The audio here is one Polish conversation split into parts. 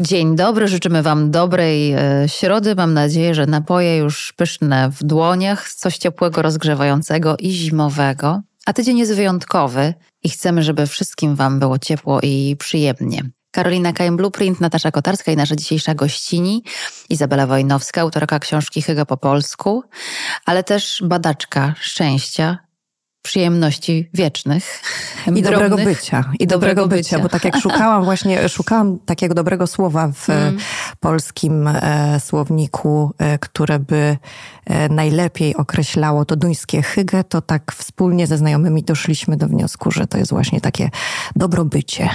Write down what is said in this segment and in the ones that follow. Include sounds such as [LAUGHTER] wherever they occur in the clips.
Dzień dobry, życzymy Wam dobrej e, środy. Mam nadzieję, że napoje już pyszne w dłoniach, coś ciepłego, rozgrzewającego i zimowego. A tydzień jest wyjątkowy i chcemy, żeby wszystkim Wam było ciepło i przyjemnie. Karolina Kajem Blueprint, Natasza Kotarska i nasza dzisiejsza gościni, Izabela Wojnowska, autorka książki Hyga po polsku, ale też badaczka szczęścia, przyjemności wiecznych. I dobrego bycia. I dobrego, dobrego bycia, bo tak jak szukałam właśnie, szukałam takiego dobrego słowa w mm. polskim e, słowniku, e, które by e, najlepiej określało to duńskie hygge, to tak wspólnie ze znajomymi doszliśmy do wniosku, że to jest właśnie takie dobrobycie.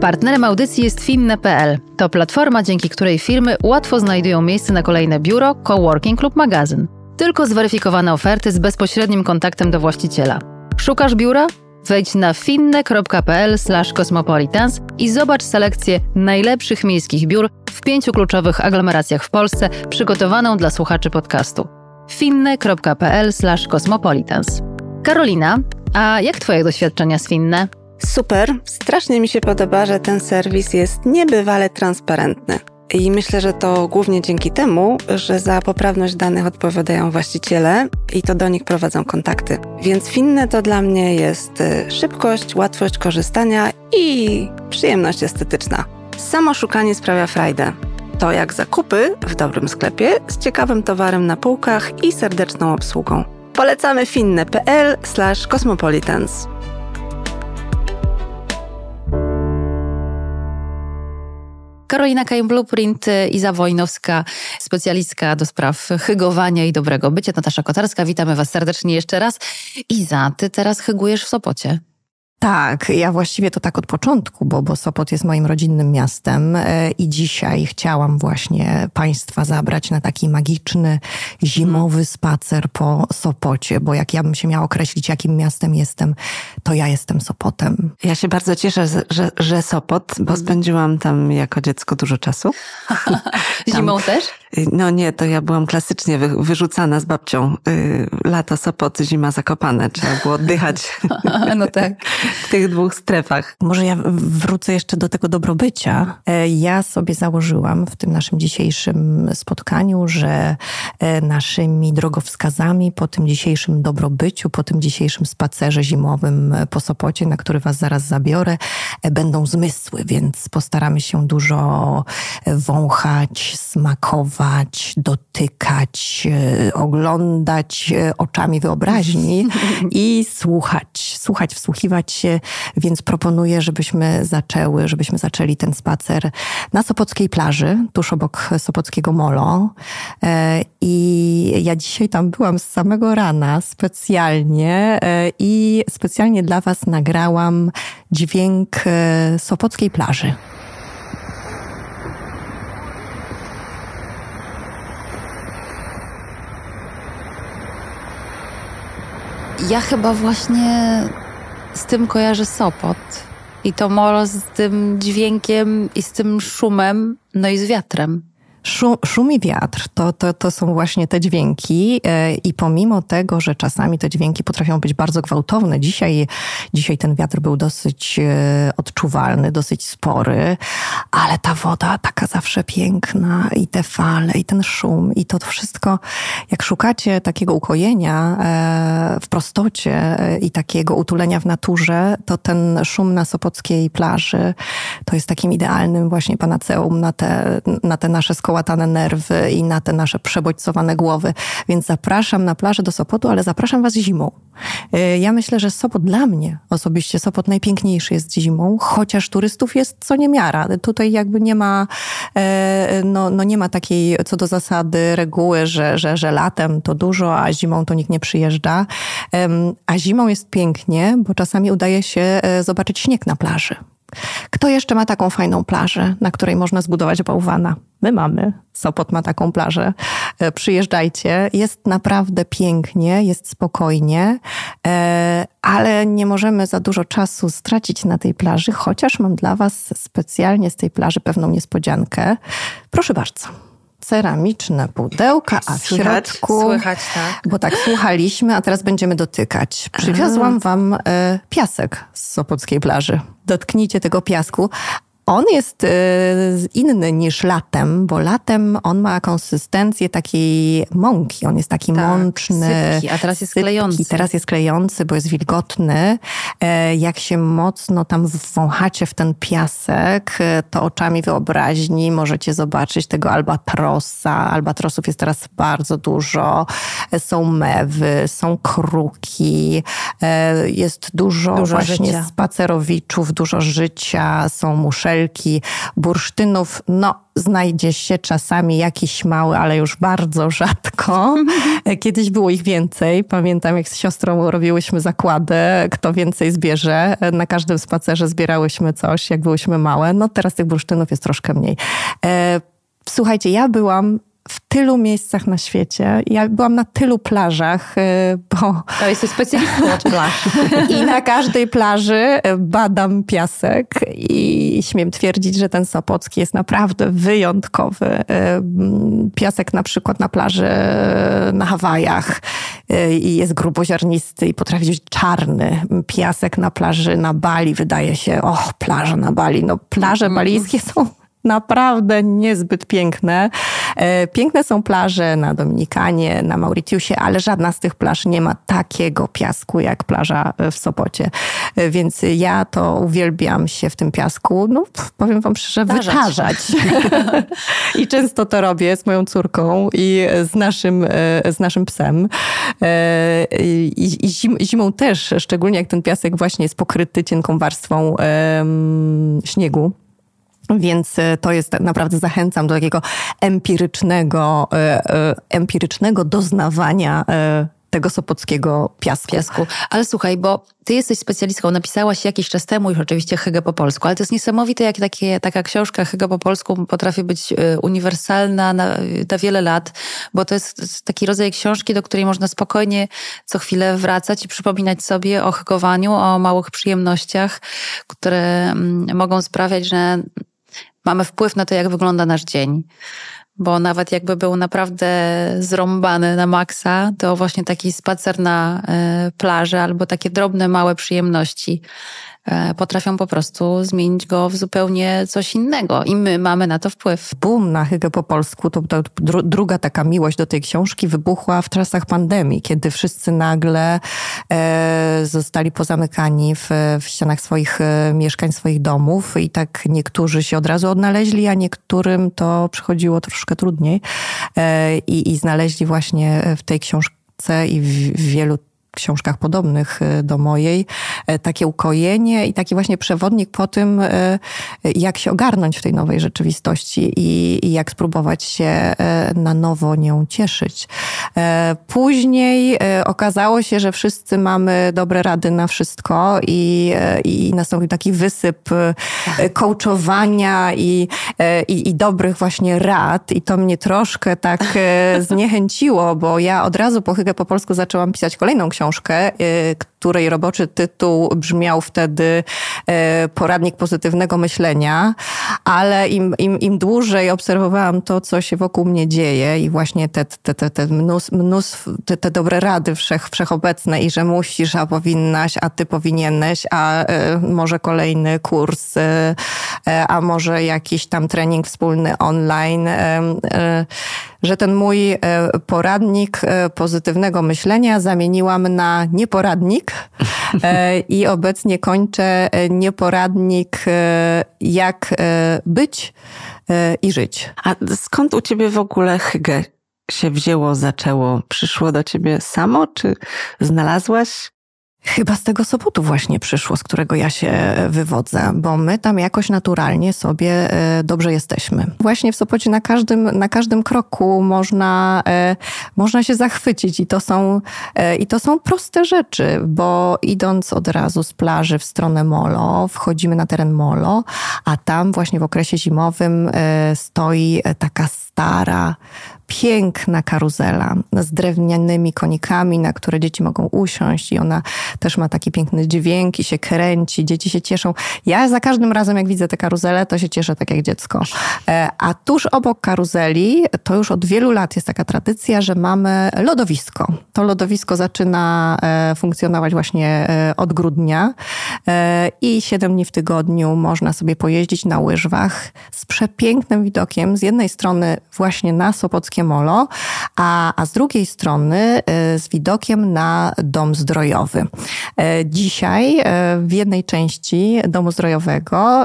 Partnerem audycji jest Finne.pl. To platforma, dzięki której firmy łatwo znajdują miejsce na kolejne biuro, coworking lub magazyn. Tylko zweryfikowane oferty z bezpośrednim kontaktem do właściciela. Szukasz biura? Wejdź na finne.pl/cosmopolitans i zobacz selekcję najlepszych miejskich biur w pięciu kluczowych aglomeracjach w Polsce, przygotowaną dla słuchaczy podcastu. finne.pl/cosmopolitans. Karolina, a jak Twoje doświadczenia z Finne? Super, strasznie mi się podoba, że ten serwis jest niebywale transparentny. I myślę, że to głównie dzięki temu, że za poprawność danych odpowiadają właściciele i to do nich prowadzą kontakty. Więc finne to dla mnie jest y, szybkość, łatwość korzystania i przyjemność estetyczna. Samo szukanie sprawia frajdę. To jak zakupy w dobrym sklepie z ciekawym towarem na półkach i serdeczną obsługą. Polecamy finne.pl/cosmopolitans. Karolina Kajem Blueprint, Iza Wojnowska, specjalistka do spraw hygowania i dobrego bycia. Natasza Kotarska, witamy Was serdecznie jeszcze raz. Iza, Ty teraz hygujesz w Sopocie. Tak, ja właściwie to tak od początku, bo, bo Sopot jest moim rodzinnym miastem e, i dzisiaj chciałam właśnie Państwa zabrać na taki magiczny, zimowy spacer po Sopocie, bo jak ja bym się miała określić, jakim miastem jestem, to ja jestem Sopotem. Ja się bardzo cieszę, że, że Sopot, bo spędziłam tam jako dziecko dużo czasu. [LAUGHS] Zimą też? No nie, to ja byłam klasycznie wyrzucana z babcią. Y, lato Sopot, zima Zakopane. Trzeba było oddychać. [LAUGHS] no tak. W tych dwóch strefach. Może ja wrócę jeszcze do tego dobrobycia. E, ja sobie założyłam w tym naszym dzisiejszym spotkaniu, że e, naszymi drogowskazami po tym dzisiejszym dobrobyciu, po tym dzisiejszym spacerze zimowym po Sopocie, na który was zaraz zabiorę, e, będą zmysły, więc postaramy się dużo wąchać, smakować, dotykać, e, oglądać e, oczami wyobraźni [LAUGHS] i słuchać, słuchać, wsłuchiwać więc proponuję, żebyśmy zaczęły, żebyśmy zaczęli ten spacer na Sopockiej plaży, tuż obok Sopockiego Molo. E, I ja dzisiaj tam byłam z samego rana specjalnie i specjalnie dla Was nagrałam dźwięk Sopockiej plaży. Ja chyba właśnie z tym kojarzę Sopot. I to molo z tym dźwiękiem i z tym szumem, no i z wiatrem. Szum, szum i wiatr. To, to, to są właśnie te dźwięki e, i pomimo tego, że czasami te dźwięki potrafią być bardzo gwałtowne, dzisiaj, dzisiaj ten wiatr był dosyć e, odczuwalny, dosyć spory, ale ta woda taka zawsze piękna i te fale i ten szum i to wszystko, jak szukacie takiego ukojenia e, w prostocie i takiego utulenia w naturze, to ten szum na Sopockiej plaży to jest takim idealnym właśnie panaceum na te, na te nasze skołki połatane nerwy i na te nasze przebodźcowane głowy. Więc zapraszam na plażę do Sopotu, ale zapraszam Was zimą. Y, ja myślę, że Sopot dla mnie osobiście, Sopot najpiękniejszy jest zimą, chociaż turystów jest co niemiara. Tutaj jakby nie ma, e, no, no nie ma takiej co do zasady reguły, że, że, że latem to dużo, a zimą to nikt nie przyjeżdża. A zimą jest pięknie, bo czasami udaje się e, zobaczyć śnieg na plaży. Kto jeszcze ma taką fajną plażę, na której można zbudować bałwana? My mamy. Sopot ma taką plażę. E, przyjeżdżajcie. Jest naprawdę pięknie, jest spokojnie, e, ale nie możemy za dużo czasu stracić na tej plaży, chociaż mam dla Was specjalnie z tej plaży pewną niespodziankę. Proszę bardzo. Ceramiczne pudełka, a w Słychać? środku... Słychać, tak. Bo tak słuchaliśmy, a teraz będziemy dotykać. Przywiozłam wam e, piasek z Sopockiej plaży. Dotknijcie tego piasku. On jest e, inny niż latem, bo latem on ma konsystencję takiej mąki. On jest taki Tak, mączny. sypki, a teraz jest sypki. klejący. Teraz jest klejący, bo jest wilgotny. E, Jak się mocno tam wąchacie w ten piasek, e, to oczami wyobraźni możecie zobaczyć tego albatrosa. Albatrosów jest teraz bardzo dużo. E, Są mewy, są kruki, jest dużo, Dużo właśnie życia. spacerowiczów, dużo życia, są muszelki, bursztynów. No, znajdzie się czasami jakiś mały, ale już bardzo rzadko. [LAUGHS] Kiedyś było ich więcej. Pamiętam, jak z siostrą robiłyśmy zakłady, kto więcej zbierze. Na każdym spacerze zbierałyśmy coś, jak byłyśmy małe. No teraz tych bursztynów jest troszkę mniej. E, Słuchajcie, ja byłam w tylu miejscach na świecie. Ja byłam na tylu plażach, e, bo To jesteś specjalistą od plaż. [LAUGHS] i na każdej plaży e, badam piasek i śmiem twierdzić, że ten Sopocki jest naprawdę wyjątkowy. M, Piasek na przykład na plaży na Hawajach i jest gruboziarnisty i potrafi być czarny. Piasek na plaży na Bali wydaje się, o, plaża na Bali. No plaże balijskie są naprawdę niezbyt piękne. E, Piękne są plaże na Dominikanie, na Mauritiusie, ale żadna z tych plaż nie ma takiego piasku jak plaża w Sopocie. E, Więc ja to uwielbiam się w tym piasku, no powiem wam szczerze, Tarzać. wytarzać. [LAUGHS] I często to robię z moją córką i z naszym, e, z naszym psem. E, I, i zim, zimą też, szczególnie jak ten piasek właśnie jest pokryty cienką warstwą śniegu. Więc e, to jest naprawdę zachęcam do takiego empirycznego, e, e, empirycznego doznawania tego sopockiego piasku. piasku. Ale słuchaj, bo ty jesteś specjalistką, napisałaś jakiś czas temu już oczywiście Hygge po polsku, ale to jest niesamowite, jak takie, taka książka Hygge po polsku potrafi być uniwersalna na, na wiele lat, bo to jest taki rodzaj książki, do której można spokojnie co chwilę wracać i przypominać sobie o hygowaniu, o małych przyjemnościach, które mm, mogą sprawiać, że mamy wpływ na to, jak wygląda nasz dzień. Bo nawet jakby był naprawdę zrąbany na maksa, to właśnie taki spacer na e, plaży albo takie drobne, małe przyjemności potrafią po prostu zmienić go w zupełnie coś innego. I my mamy na to wpływ. Boom na Hygge po polsku, to, to dru, druga taka miłość do tej książki wybuchła w czasach pandemii, kiedy wszyscy nagle e, zostali pozamykani w, w ścianach swoich e, mieszkań, swoich domów i tak niektórzy się od razu odnaleźli, a niektórym to przychodziło troszkę trudniej e, i, i znaleźli właśnie w tej książce i w, w wielu książkach podobnych e, do mojej, e, takie ukojenie i taki właśnie przewodnik po tym, e, jak się ogarnąć w tej nowej rzeczywistości i, i jak spróbować się na nowo nią cieszyć. Później okazało się, że wszyscy mamy dobre rady na wszystko i, i nastąpił taki wysyp coachowania i, i, i dobrych właśnie rad i to mnie troszkę tak [LAUGHS] zniechęciło, bo ja od razu po Hygge po polsku zaczęłam pisać kolejną książkę, y, której roboczy tytuł brzmiał wtedy y, Poradnik pozytywnego myślenia, ale im, im, im dłużej obserwowałam to, co się wokół mnie dzieje i właśnie te, te, te, te, mnóstwo, mnóstwo, te, te dobre rady wszech, wszechobecne i że musisz, a powinnaś, a ty powinieneś, a y, może kolejny kurs, y, a może jakiś tam trening wspólny online, że ten mój e, poradnik e, pozytywnego myślenia zamieniłam na nieporadnik e, i obecnie kończę e, nieporadnik e, jak być i żyć. A skąd u ciebie w ogóle Hygge się wzięło, zaczęło? Przyszło do ciebie samo, czy znalazłaś? Chyba z tego Sopotu właśnie przyszło, z którego ja się wywodzę, bo my tam jakoś naturalnie sobie e, dobrze jesteśmy. Właśnie w Sopocie na każdym, na każdym kroku można, e, można się zachwycić i to, są, e, i to są proste rzeczy, bo idąc od razu z plaży w stronę Molo, wchodzimy na teren Molo, a tam właśnie w okresie zimowym e, stoi taka stara, piękna karuzela z drewnianymi konikami, na które dzieci mogą usiąść i ona też ma taki piękny dźwięk i się kręci, dzieci się cieszą. Ja za każdym razem, jak widzę tę karuzelę, to się cieszę tak jak dziecko. E, a tuż obok karuzeli, to już od wielu lat jest taka tradycja, że mamy lodowisko. To lodowisko zaczyna e, funkcjonować właśnie e, od grudnia i 7 dni w tygodniu można sobie pojeździć na łyżwach z przepięknym widokiem. Z jednej strony właśnie na Sopockie Molo, a, a z drugiej strony z widokiem na Dom Zdrojowy. Dzisiaj w jednej części Domu Zdrojowego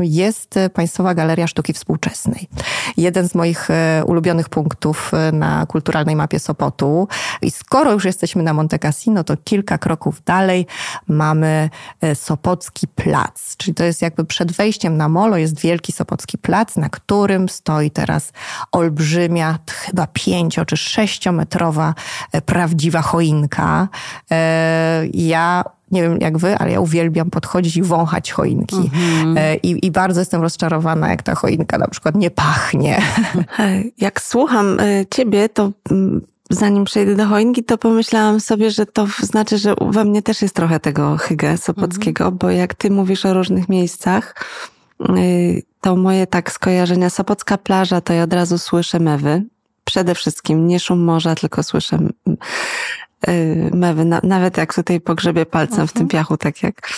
jest Państwowa Galeria Sztuki Współczesnej. Jeden z moich e, ulubionych punktów e, na kulturalnej mapie Sopotu. I skoro już jesteśmy na Monte Cassino, to kilka kroków dalej mamy e, Sopocki Plac. Czyli to jest jakby przed wejściem na molo jest wielki Sopocki Plac, na którym stoi teraz olbrzymia, chyba pięcio czy sześciometrowa prawdziwa choinka. Ja nie wiem jak wy, ale ja uwielbiam podchodzić i wąchać choinki. Mm-hmm. I, I, bardzo jestem rozczarowana, jak ta choinka na przykład nie pachnie. [LAUGHS] Jak słucham e, ciebie, to mm, zanim przejdę do choinki, to pomyślałam sobie, że to znaczy, że we mnie też jest trochę tego hygge sopockiego, mm-hmm. bo jak ty mówisz o różnych miejscach, to moje tak skojarzenia, Sopocka plaża, to ja od razu słyszę mewy. Przede wszystkim nie szum morza, tylko słyszę Y, mewy, nawet jak tutaj pogrzebie palcem w tym mhm. piachu, tak jak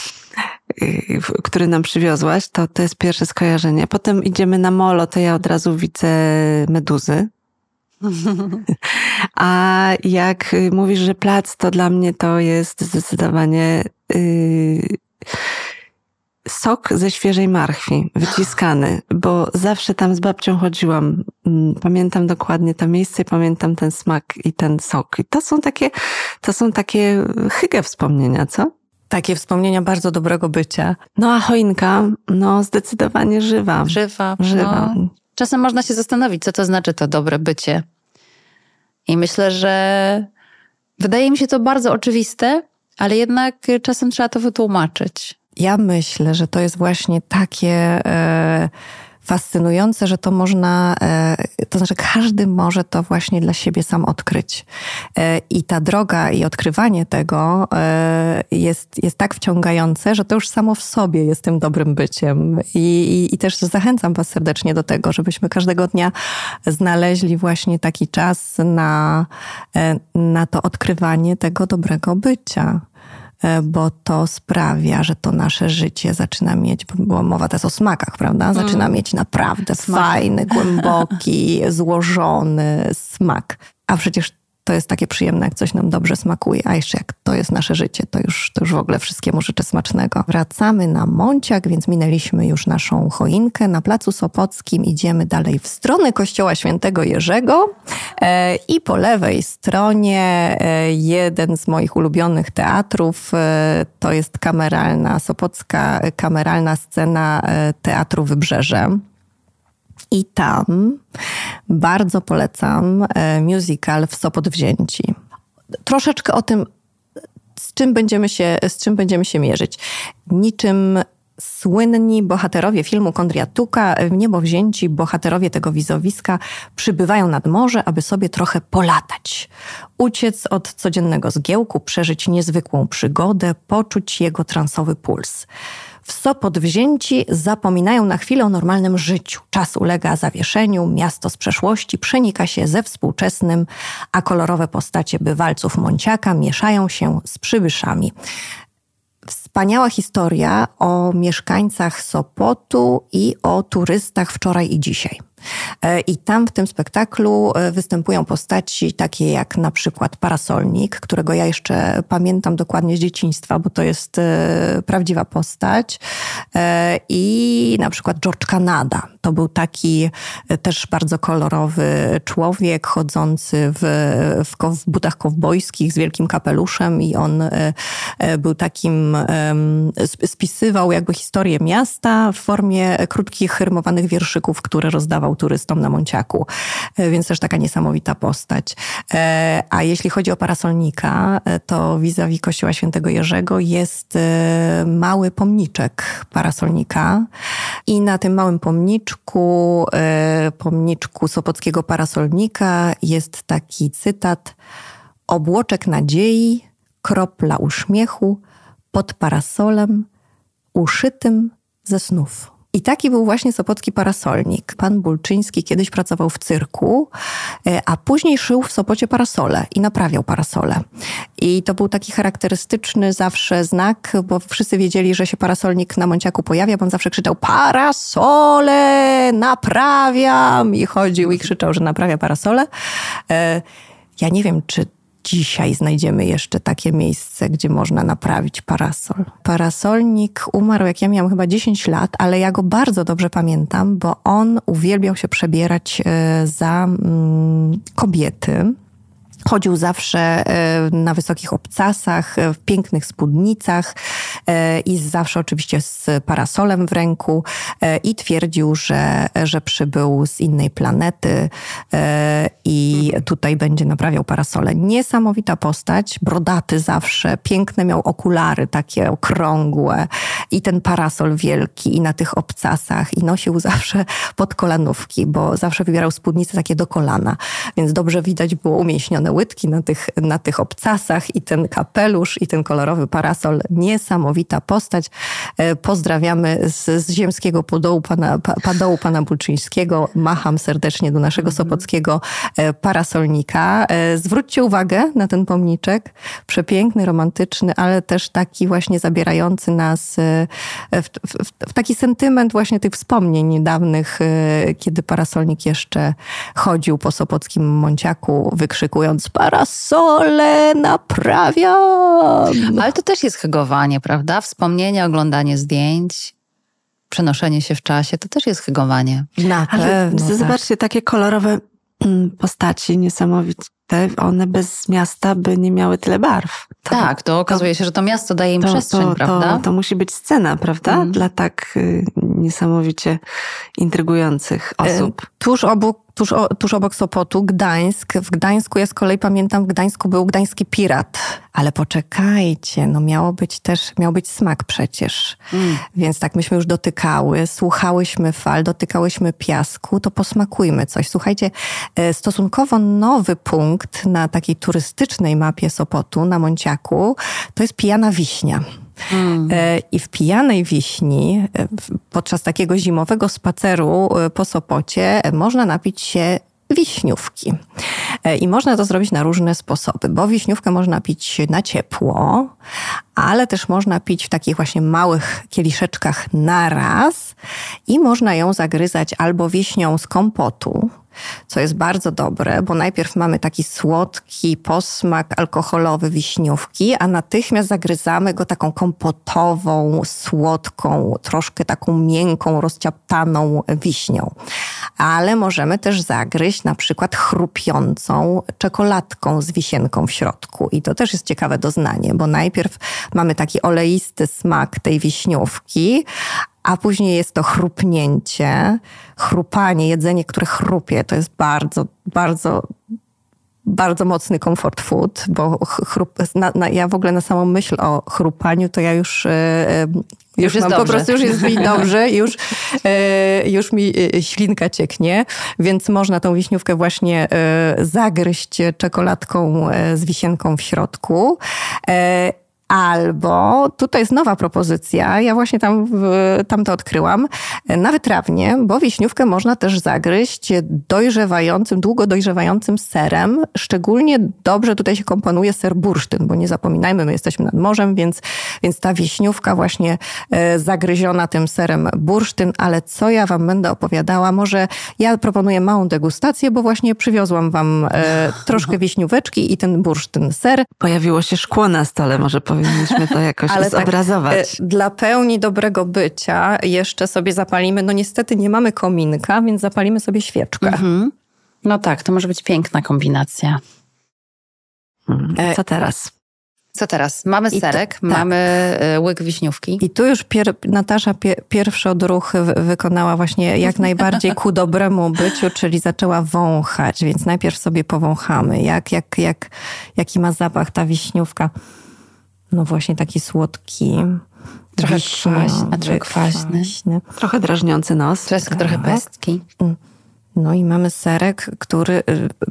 y, który nam przywiozłaś, to to jest pierwsze skojarzenie. Potem idziemy na molo, to ja od razu widzę meduzy. A jak mówisz, że plac, to dla mnie to jest zdecydowanie yy, sok ze świeżej marchwi, wyciskany, bo zawsze tam z babcią chodziłam. Mm, pamiętam dokładnie to miejsce, pamiętam ten smak i ten sok. I to są takie, to są takie hygge wspomnienia, co? Takie wspomnienia bardzo dobrego bycia. No a choinka, no zdecydowanie żywa. Żywa. Żywa. No. Czasem można się zastanowić, co to znaczy to dobre bycie. I myślę, że wydaje mi się to bardzo oczywiste, ale jednak czasem trzeba to wytłumaczyć ja myślę, że to jest właśnie takie e, fascynujące, że to można, e, to znaczy każdy może to właśnie dla siebie sam odkryć. E, I ta droga i odkrywanie tego e, jest, jest tak wciągające, że to już samo w sobie jest tym dobrym byciem. I, i, I też zachęcam Was serdecznie do tego, żebyśmy każdego dnia znaleźli właśnie taki czas na, na to odkrywanie tego dobrego bycia. E, bo to sprawia, że to nasze życie zaczyna mieć, bo była mowa teraz o smakach, prawda? Zaczyna mm. mieć naprawdę Smak. fajny, głęboki, [LAUGHS] złożony smak. A przecież to jest takie przyjemne, jak coś nam dobrze smakuje, a jeszcze jak to jest nasze życie, to już, to już w ogóle wszystkiemu życzę smacznego. Wracamy na Monciak, więc minęliśmy już naszą choinkę. Na Placu Sopockim idziemy dalej w stronę Kościoła Świętego Jerzego e, i po lewej stronie e, jeden z moich ulubionych teatrów, e, to jest kameralna, Sopocka kameralna scena Teatru Wybrzeże. I tam bardzo polecam e, musical w Sopot Wzięci. Troszeczkę o tym, z czym będziemy się, z czym będziemy się mierzyć. Niczym słynni bohaterowie filmu Kondriatuka, w niebo wzięci bohaterowie tego wizowiska przybywają nad morze, aby sobie trochę polatać. Uciec od codziennego zgiełku, przeżyć niezwykłą przygodę, poczuć jego transowy puls. W Sopot wzięci zapominają na chwilę o normalnym życiu. Czas ulega zawieszeniu, miasto z przeszłości przenika się ze współczesnym, a kolorowe postacie bywalców Monciaka mieszają się z przybyszami. Wspaniała historia o mieszkańcach Sopotu i o turystach wczoraj i dzisiaj. E, I tam w tym spektaklu e, występują postaci takie jak na przykład Parasolnik, którego ja jeszcze pamiętam dokładnie z dzieciństwa, bo to jest e, prawdziwa postać. I na przykład George Canada. To był taki też bardzo kolorowy człowiek, chodzący w, w, w butach kowbojskich z wielkim kapeluszem i on był takim, spisywał jakby historię miasta w formie krótkich, rymowanych wierszyków, które rozdawał turystom na Monciaku, e, więc też taka niesamowita postać. E, a jeśli chodzi o parasolnika, e, to vis-a-vis kościoła świętego Jerzego jest mały pomniczek parasolnika I na tym małym pomniczku, pomniczku Sopockiego Parasolnika jest taki cytat: Obłoczek nadziei, kropla uśmiechu pod parasolem uszytym ze snów. I taki był właśnie Sopocki parasolnik. Pan Bulczyński kiedyś pracował w cyrku, e, a później szył w Sopocie parasole i naprawiał parasole. I to był taki charakterystyczny zawsze znak, bo wszyscy wiedzieli, że się parasolnik na Monciaku pojawia, bo on zawsze krzyczał parasole, naprawiam! I chodził i krzyczał, że naprawia parasole. E, ja nie wiem, czy dzisiaj znajdziemy jeszcze takie miejsce, gdzie można naprawić parasol. Parasolnik umarł, jak ja miałam chyba 10 lat, ale ja go bardzo dobrze pamiętam, bo on uwielbiał się przebierać e, za mm, kobiety Chodził zawsze e, na wysokich obcasach, e, w pięknych spódnicach e, i zawsze oczywiście z parasolem w ręku i twierdził, że, że przybył z innej planety i tutaj będzie naprawiał parasole. Niesamowita postać, brodaty zawsze, piękne miał okulary takie okrągłe i ten parasol wielki i na tych obcasach i nosił zawsze pod kolanówki, bo zawsze wybierał spódnice takie do kolana, więc dobrze widać było umieśnione łydki na tych, na tych obcasach i ten kapelusz i ten kolorowy parasol. Niesamowita postać. E, pozdrawiamy z, z ziemskiego podołu pana, padołu pana Bulczyńskiego. Macham serdecznie do naszego mhm. sopockiego e, parasolnika. E, zwróćcie uwagę na ten pomniczek. Przepiękny, romantyczny, ale też taki właśnie zabierający nas w, w, w taki sentyment właśnie tych wspomnień niedawnych, kiedy parasolnik jeszcze chodził po sopockim Monciaku, wykrzykując mówiąc parasole naprawiam. Ale to też jest hygowanie, prawda? Wspomnienie, oglądanie zdjęć, przenoszenie się w czasie, to też jest hygowanie. Na Ale pewno, zobaczcie, tak. takie kolorowe mm, postaci niesamowite, one bez miasta by nie miały tyle barw. To, tak, to okazuje się, że to miasto daje im to, przestrzeń, to, prawda? To, to musi być scena, prawda? Mm. Dla tak y, niesamowicie intrygujących osób. Tuż obok tuż, tuż obok Sopotu, Gdańsk. W Gdańsku ja z kolei pamiętam, w Gdańsku był gdański pirat. Ale poczekajcie, no miało być też, miał być smak przecież. Mm. Więc tak myśmy już dotykały, słuchałyśmy fal, dotykałyśmy piasku, to posmakujmy coś. Słuchajcie, e, stosunkowo nowy punkt na takiej turystycznej mapie Sopotu, na Monciaku, to jest pijana wiśnia. Mm. I w pijanej wiśni, e, podczas takiego zimowego spaceru e, po Sopocie, można napić się wiśniówki. I można to zrobić na różne sposoby, bo wiśniówkę można pić na ciepło, ale też można pić w takich właśnie małych kieliszeczkach naraz i można ją zagryzać albo wiśnią z kompotu, co jest bardzo dobre, bo najpierw mamy taki słodki posmak alkoholowy wiśniówki, a natychmiast zagryzamy go taką kompotową, słodką, troszkę taką miękką, rozciaptaną wiśnią. Ale możemy też zagryźć na przykład chrupiącą czekoladką z wisienką w środku. I to też jest ciekawe doznanie, bo najpierw mamy taki oleisty smak tej wiśniówki, a później jest to chrupnięcie, chrupanie, jedzenie, które chrupie. To jest bardzo, bardzo, bardzo mocny comfort food, bo chrup, na, na, ja w ogóle na samą myśl o chrupaniu, to ja już, e, już, już mam, po prostu już jest mi dobrze, [LAUGHS] już, e, już mi ślinka cieknie, więc można tą wiśniówkę właśnie zagryźć czekoladką z wisienką w środku. Albo tutaj jest nowa propozycja, ja właśnie tam, tam to odkryłam, na wytrawnie, bo wiśniówkę można też zagryźć dojrzewającym, długo dojrzewającym serem. Szczególnie dobrze tutaj się komponuje ser bursztyn, bo nie zapominajmy, my jesteśmy nad morzem, więc, więc ta wiśniówka właśnie e, zagryziona tym serem bursztyn, ale co ja wam będę opowiadała? Może ja proponuję małą degustację, bo właśnie przywiozłam wam e, troszkę wiśnióweczki i ten bursztyn ser. Pojawiło się szkło na stole, może powiem powinniśmy to jakoś [LAUGHS] Ale tak, zobrazować. Tak, dla pełni dobrego bycia jeszcze sobie zapalimy, no niestety nie mamy kominka, więc zapalimy sobie świeczkę. Mhm. No tak, to może być piękna kombinacja. Mhm. E, Co teraz? Co teraz? Mamy serek, to, tak. mamy e, łyk wiśniówki. I tu już pier, Natasza pier, pierwszy odruch wykonała właśnie jak najbardziej ku dobremu byciu, czyli zaczęła wąchać, więc najpierw sobie powąchamy, jak, jak, jak, jaki ma zapach ta wiśniówka no właśnie taki słodki. Trochę kwaśny, trochę kwaśny. Trochę drażniący nos. Trochę, trochę Tak. pestki. No i mamy serek, który y,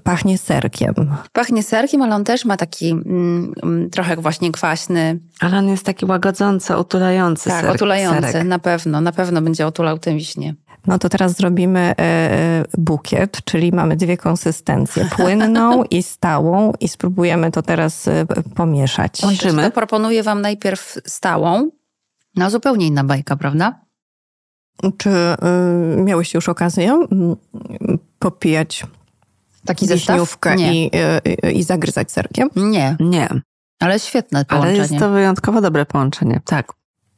pachnie serkiem. Pachnie serkiem, ale on też ma taki mm, mm, trochę właśnie kwaśny. Ale on jest taki łagodzący, otulający Tak, ser, otulający. serek. Na pewno, na pewno będzie otulał tę wiśnię. No to teraz zrobimy e, bukiet, czyli mamy dwie konsystencje, [LAUGHS] płynną i stałą i spróbujemy to teraz e, pomieszać. Łączymy. To proponuję wam najpierw stałą. No zupełnie inna bajka, prawda? Czy y, miałeś już okazję mm, popijać Taki zestaw? wiśniówkę i, y, i zagryzać serkiem? Nie, Nie, ale świetne ale połączenie. jest to wyjątkowo dobre połączenie. Tak.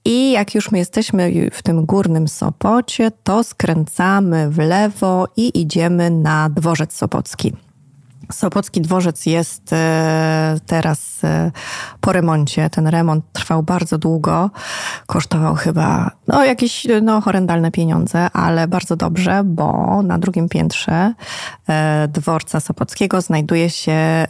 I jak już my jesteśmy w tym górnym Sopocie, to skręcamy w lewo i idziemy na dworzec Sopocki. Sopocki dworzec jest e, teraz e, po remoncie. Ten remont trwał bardzo długo. Kosztował chyba no, jakieś no, horrendalne pieniądze, ale bardzo dobrze, bo na drugim piętrze e, dworca Sopockiego znajduje się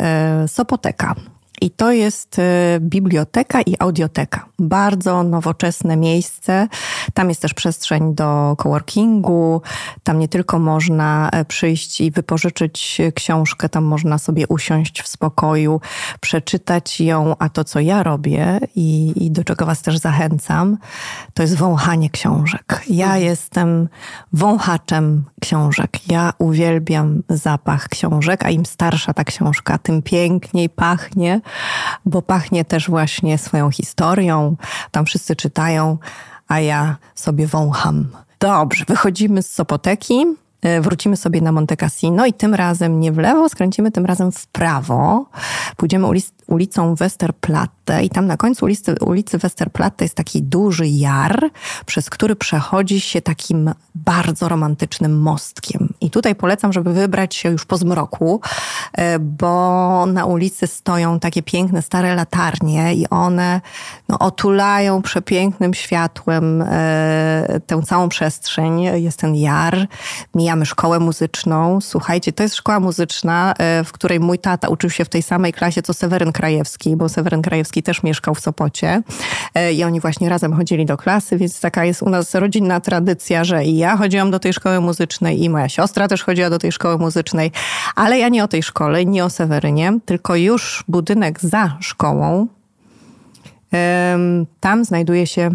Sopoteka. I to jest e, biblioteka i audioteka. Bardzo nowoczesne miejsce. Tam jest też przestrzeń do coworkingu. Tam nie tylko można e, przyjść i wypożyczyć książkę, tam można sobie usiąść w spokoju, przeczytać ją. A to, co ja robię i, i do czego Was też zachęcam, to jest wąchanie książek. Ja jestem wąchaczem książek. Ja uwielbiam zapach książek, a im starsza ta książka, tym piękniej pachnie, bo pachnie też właśnie swoją historią. Tam wszyscy czytają, a ja sobie wącham. Dobrze, wychodzimy z Sopoteki, e, wrócimy sobie na Monte Cassino i tym razem nie w lewo, skręcimy tym razem w prawo. Pójdziemy ulic, ulicą Westerplatte i tam na końcu ulicy, ulicy Westerplatte jest taki duży jar, przez który przechodzi się takim bardzo romantycznym mostkiem. I tutaj polecam, żeby wybrać się już po zmroku, e, bo na ulicy stoją takie piękne stare latarnie i one no, otulają przepięknym światłem e, tę całą przestrzeń. Jest ten jar, mijamy szkołę muzyczną. Słuchajcie, to jest szkoła muzyczna, e, w której mój tata uczył się w tej samej klasie co Seweryn Krajewski, bo Seweryn Krajewski też mieszkał w Sopocie e, i oni właśnie razem chodzili do klasy, więc taka jest u nas rodzinna tradycja, że i ja chodziłam do tej szkoły muzycznej i moja siostra też chodziła do tej szkoły muzycznej, ale ja nie o tej szkole, nie o Sewerynie, tylko już budynek za szkołą. Tam znajduje się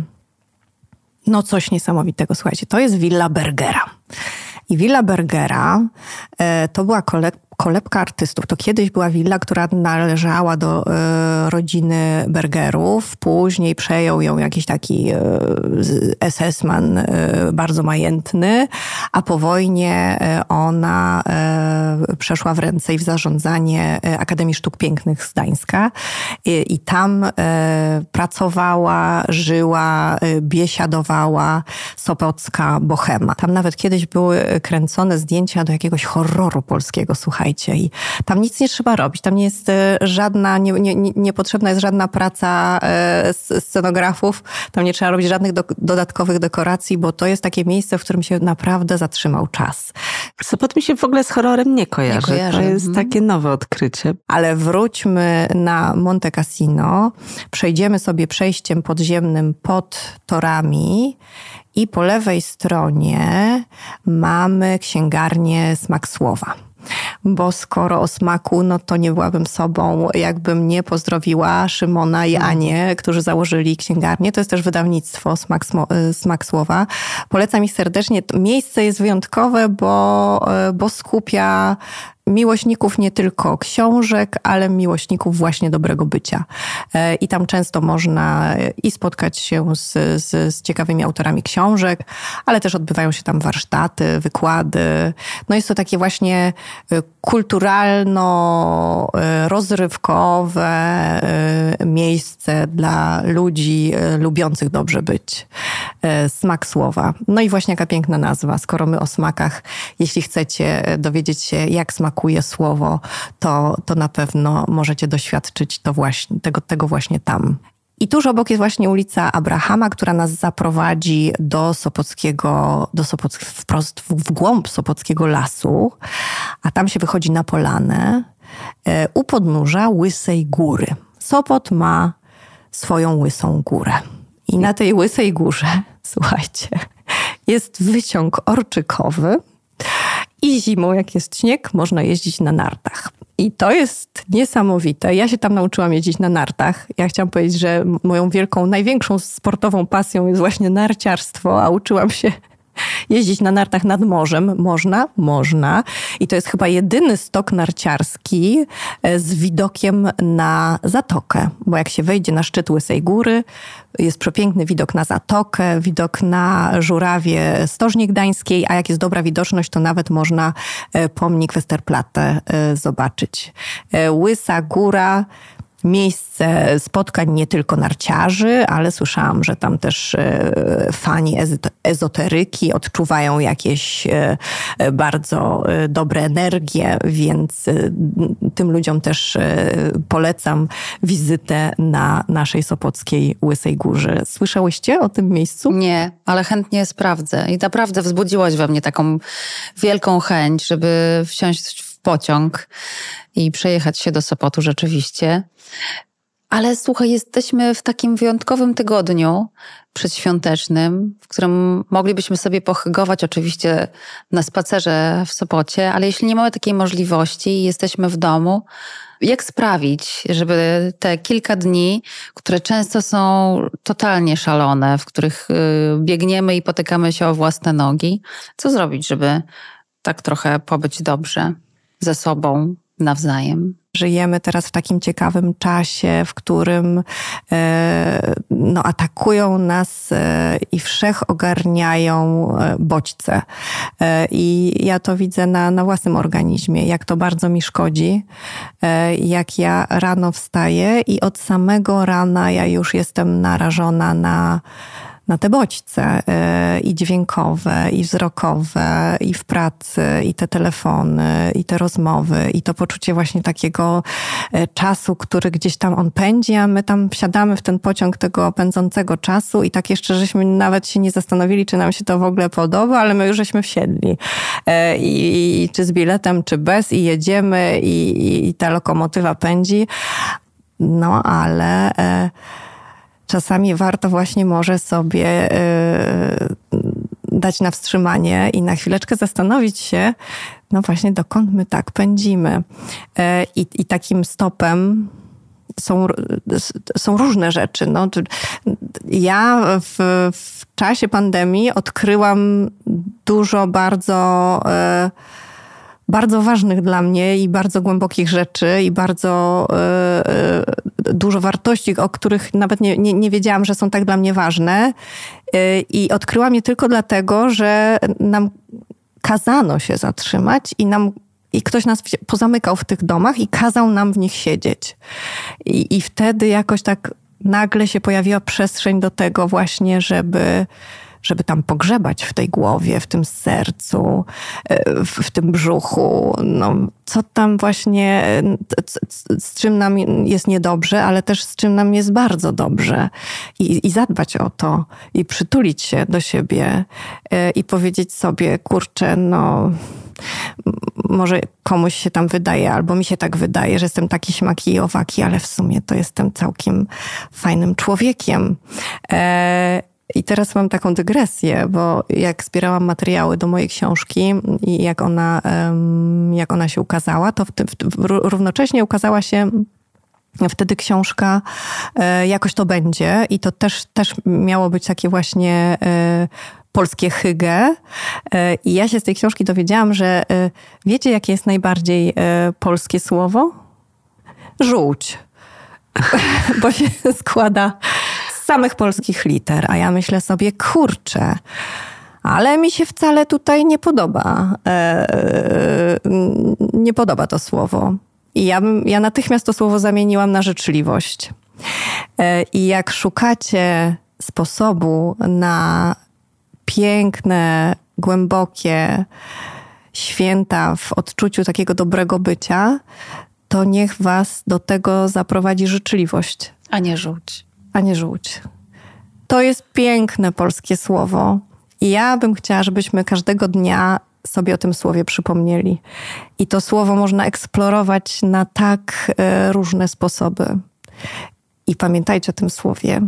no coś niesamowitego. Słuchajcie, to jest Villa Bergera. I Villa Bergera e, to była kole, kolebka artystów. To kiedyś była willa, która należała do e, rodziny Bergerów. Później przejął ją jakiś taki z- SS-man e, bardzo majętny, a po wojnie ona przeszła w ręce i w zarządzanie Akademii Sztuk Pięknych z Gdańska. I, tam pracowała, żyła, biesiadowała sopocka bohema. Tam nawet kiedyś były kręcone zdjęcia do jakiegoś horroru polskiego, słuchajcie. I tam nic nie trzeba robić. Tam nie jest e, żadna, nie, nie, nie- niepotrzebna jest żadna praca e, scenografów. Tam nie trzeba robić żadnych do, dodatkowych dekoracji, bo to jest takie miejsce, w którym się naprawdę zatrzymał czas. Sopot mi się w ogóle z horrorem nie kojarzy. kojarzy, To jest mhm. takie nowe odkrycie. Ale wróćmy na Monte Cassino. Przejdziemy sobie przejściem podziemnym pod torami i po lewej stronie mamy księgarnię Smak Słowa. Bo skoro o smaku, no to nie byłabym sobą, jakbym nie pozdrowiła Szymona i Anię, którzy założyli księgarnię. To jest też wydawnictwo Smak, y, Smak Słowa. Polecam ich serdecznie. Miejsce jest wyjątkowe, bo, y, bo skupia miłośników nie tylko książek, ale miłośników właśnie dobrego bycia. E, I tam często można e, i spotkać się z, z, z ciekawymi autorami książek, ale też odbywają się tam warsztaty, wykłady. No jest to takie właśnie e, kulturalno-rozrywkowe miejsce dla ludzi lubiących dobrze być. Smak słowa. No i właśnie jaka piękna nazwa. Skoro my o smakach, jeśli chcecie dowiedzieć się, jak smakuje słowo, to, to na pewno możecie doświadczyć to właśnie, tego, tego właśnie tam. I tuż obok jest właśnie ulica Abrahama, która nas zaprowadzi do Sopockiego, do Sopock- wprost w, w głąb Sopockiego lasu, a tam się wychodzi na polanę e, u podnóża Łysej Góry. Sopot ma swoją Łysą Górę. I na tej Łysej Górze, [LAUGHS] słuchajcie, jest wyciąg orczykowy i zimą, jak jest śnieg, można jeździć na nartach. I to jest niesamowite. Ja się tam nauczyłam jeździć na nartach. Ja chciałam powiedzieć, że moją wielką, największą sportową pasją jest właśnie narciarstwo, a uczyłam się jeździć na nartach nad morzem. Można? Można. I to jest chyba jedyny stok narciarski e, z widokiem na zatokę. Bo jak się wejdzie na szczyt Łysej Góry, jest przepiękny widok na zatokę, widok na żurawie Stożni Gdańskiej, a jak jest dobra widoczność, to nawet można e, pomnik Westerplatte e, zobaczyć. Łysa Góra miejsce spotkań nie tylko narciarzy, ale słyszałam, że tam też e, fani ezoteryki odczuwają jakieś e, bardzo e, dobre energie, więc tym ludziom też polecam wizytę na naszej Sopockiej Łysej Górze. Słyszałyście o tym miejscu? Nie, ale chętnie sprawdzę. I naprawdę wzbudziłaś we mnie taką wielką chęć, żeby wsiąść pociąg i przejechać się do Sopotu rzeczywiście. Ale słuchaj, jesteśmy w takim wyjątkowym tygodniu przedświątecznym, w którym moglibyśmy sobie pohygować oczywiście na spacerze w Sopocie, ale jeśli nie mamy takiej możliwości i jesteśmy w domu, jak sprawić, żeby te kilka dni, które często są totalnie szalone, w których y, biegniemy i potykamy się o własne nogi, co zrobić, żeby tak trochę pobyć dobrze ze sobą nawzajem? Żyjemy teraz w takim ciekawym czasie, w którym e, no, atakują nas e, i wszech ogarniają e, bodźce. I ja to widzę na, na własnym organizmie, jak to bardzo mi szkodzi, jak ja rano wstaję i od samego rana ja już jestem narażona na na te bodźce y, i dźwiękowe, i wzrokowe, i w pracy, i te telefony, i te rozmowy, i to poczucie właśnie takiego y, czasu, który gdzieś tam on pędzi, a my tam wsiadamy w ten pociąg tego pędzącego czasu i tak jeszcze żeśmy nawet się nie zastanowili, czy nam się to w ogóle podoba, ale my już żeśmy wsiedli. Y, I, i czy z biletem, czy bez, i jedziemy, i, i ta lokomotywa pędzi. No, ale czasami warto właśnie może sobie yy, dać na wstrzymanie i na chwileczkę zastanowić się, no właśnie dokąd my tak pędzimy. Yy, I, i takim stopem są, są różne rzeczy. No, ja w, w czasie pandemii odkryłam dużo bardzo. Yy, bardzo ważnych dla mnie i bardzo głębokich rzeczy i bardzo y, y, dużo wartości, o których nawet nie, nie, nie, wiedziałam, że są tak dla mnie ważne. Y, I odkryłam je tylko dlatego, że nam kazano się zatrzymać i nam i ktoś nas pozamykał w tych domach i kazał nam w nich siedzieć. I, i wtedy jakoś tak nagle się pojawiła przestrzeń do tego właśnie, żeby żeby tam pogrzebać w tej głowie, w tym sercu, w, w tym brzuchu. No, co tam właśnie, z czym nam jest niedobrze, ale też z czym nam jest bardzo dobrze. I, i zadbać o to, i przytulić się do siebie e, i powiedzieć sobie, kurczę, no może komuś się tam wydaje, albo mi się tak wydaje, że jestem taki śmaki i owaki, ale w sumie to jestem całkiem fajnym człowiekiem. E, i teraz mam taką dygresję, bo jak zbierałam materiały do mojej książki i jak ona, jak ona się ukazała, to w tym, w, równocześnie ukazała się wtedy książka e, Jakoś to będzie i to też, też miało być takie właśnie e, polskie hygge. E, I ja się z tej książki dowiedziałam, że wiecie, jakie jest najbardziej polskie słowo? Żółć. [LAUGHS] Bo się składa samych polskich liter, a ja myślę sobie, kurczę, ale mi się wcale tutaj nie podoba. E, nie podoba to słowo. I ja, ja natychmiast to słowo zamieniłam na życzliwość. E, I jak szukacie sposobu na piękne, głębokie święta w odczuciu takiego dobrego bycia, to niech was do tego zaprowadzi życzliwość. A nie żółć a nie żółć. To jest piękne polskie słowo. I ja bym chciała, żebyśmy każdego dnia sobie o tym słowie przypomnieli. I to słowo można eksplorować na tak e, różne sposoby. I pamiętajcie o tym słowie.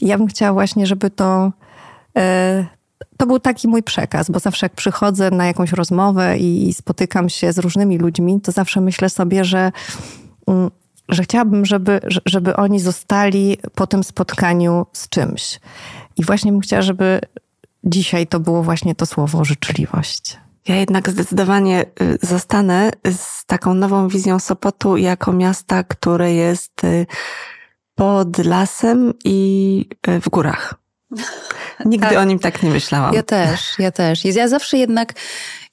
Ja bym chciała właśnie, żeby to. E, to był taki mój przekaz, bo zawsze jak przychodzę na jakąś rozmowę i spotykam się z różnymi ludźmi, to zawsze myślę sobie, że, mm, że chciałabym, żeby, żeby oni zostali po tym spotkaniu z czymś. I właśnie bym chciała, żeby dzisiaj to było właśnie to słowo życzliwość. Ja jednak zdecydowanie y, zostanę z taką nową wizją Sopotu jako miasta, które jest y, pod lasem i y, w górach. [LAUGHS] Nigdy tak. o nim tak nie myślałam. Ja też, ja też. Ja zawsze jednak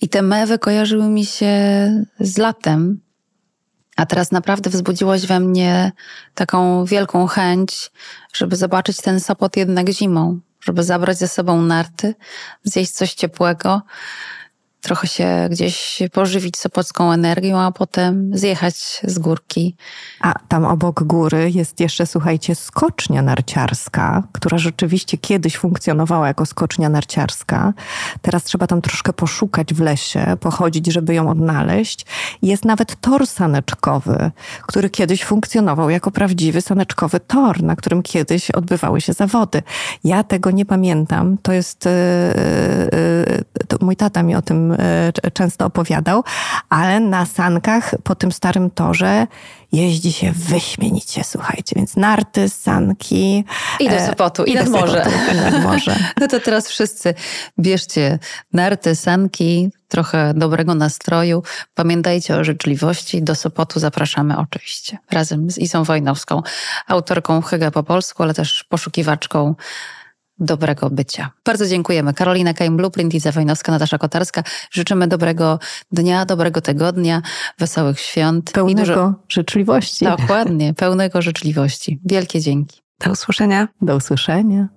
i te mewy kojarzyły mi się z latem. A teraz naprawdę wzbudziłaś we mnie taką wielką chęć, żeby zobaczyć ten Sopot jednak zimą, żeby zabrać ze sobą narty, zjeść coś ciepłego trochę się gdzieś pożywić sopocką energią, a potem zjechać z górki. A tam obok góry jest jeszcze, słuchajcie, skocznia narciarska, która rzeczywiście kiedyś funkcjonowała jako skocznia narciarska. Teraz trzeba tam troszkę poszukać w lesie, pochodzić, żeby ją odnaleźć. Jest nawet tor saneczkowy, który kiedyś funkcjonował jako prawdziwy saneczkowy tor, na którym kiedyś odbywały się zawody. Ja tego nie pamiętam. To jest... Yy, yy, to mój tata mi o tym E, często opowiadał, ale na sankach po tym starym torze jeździ się wyśmienicie, słuchajcie, więc narty, sanki. I do Sopotu, i, i nad morze. morze. No to teraz wszyscy bierzcie narty, sanki, trochę dobrego nastroju. Pamiętajcie o życzliwości. Do Sopotu zapraszamy oczywiście. Razem z Isą Wojnowską, autorką Hyga po polsku, ale też poszukiwaczką dobrego bycia. Bardzo dziękujemy. Karolina Kaim Blueprint, Iza Wojnowska, Natasza Kotarska. Życzymy dobrego dnia, dobrego tygodnia, wesołych świąt. Pełnego i dużo... życzliwości. Dokładnie, pełnego życzliwości. Wielkie dzięki. Do usłyszenia. Do usłyszenia.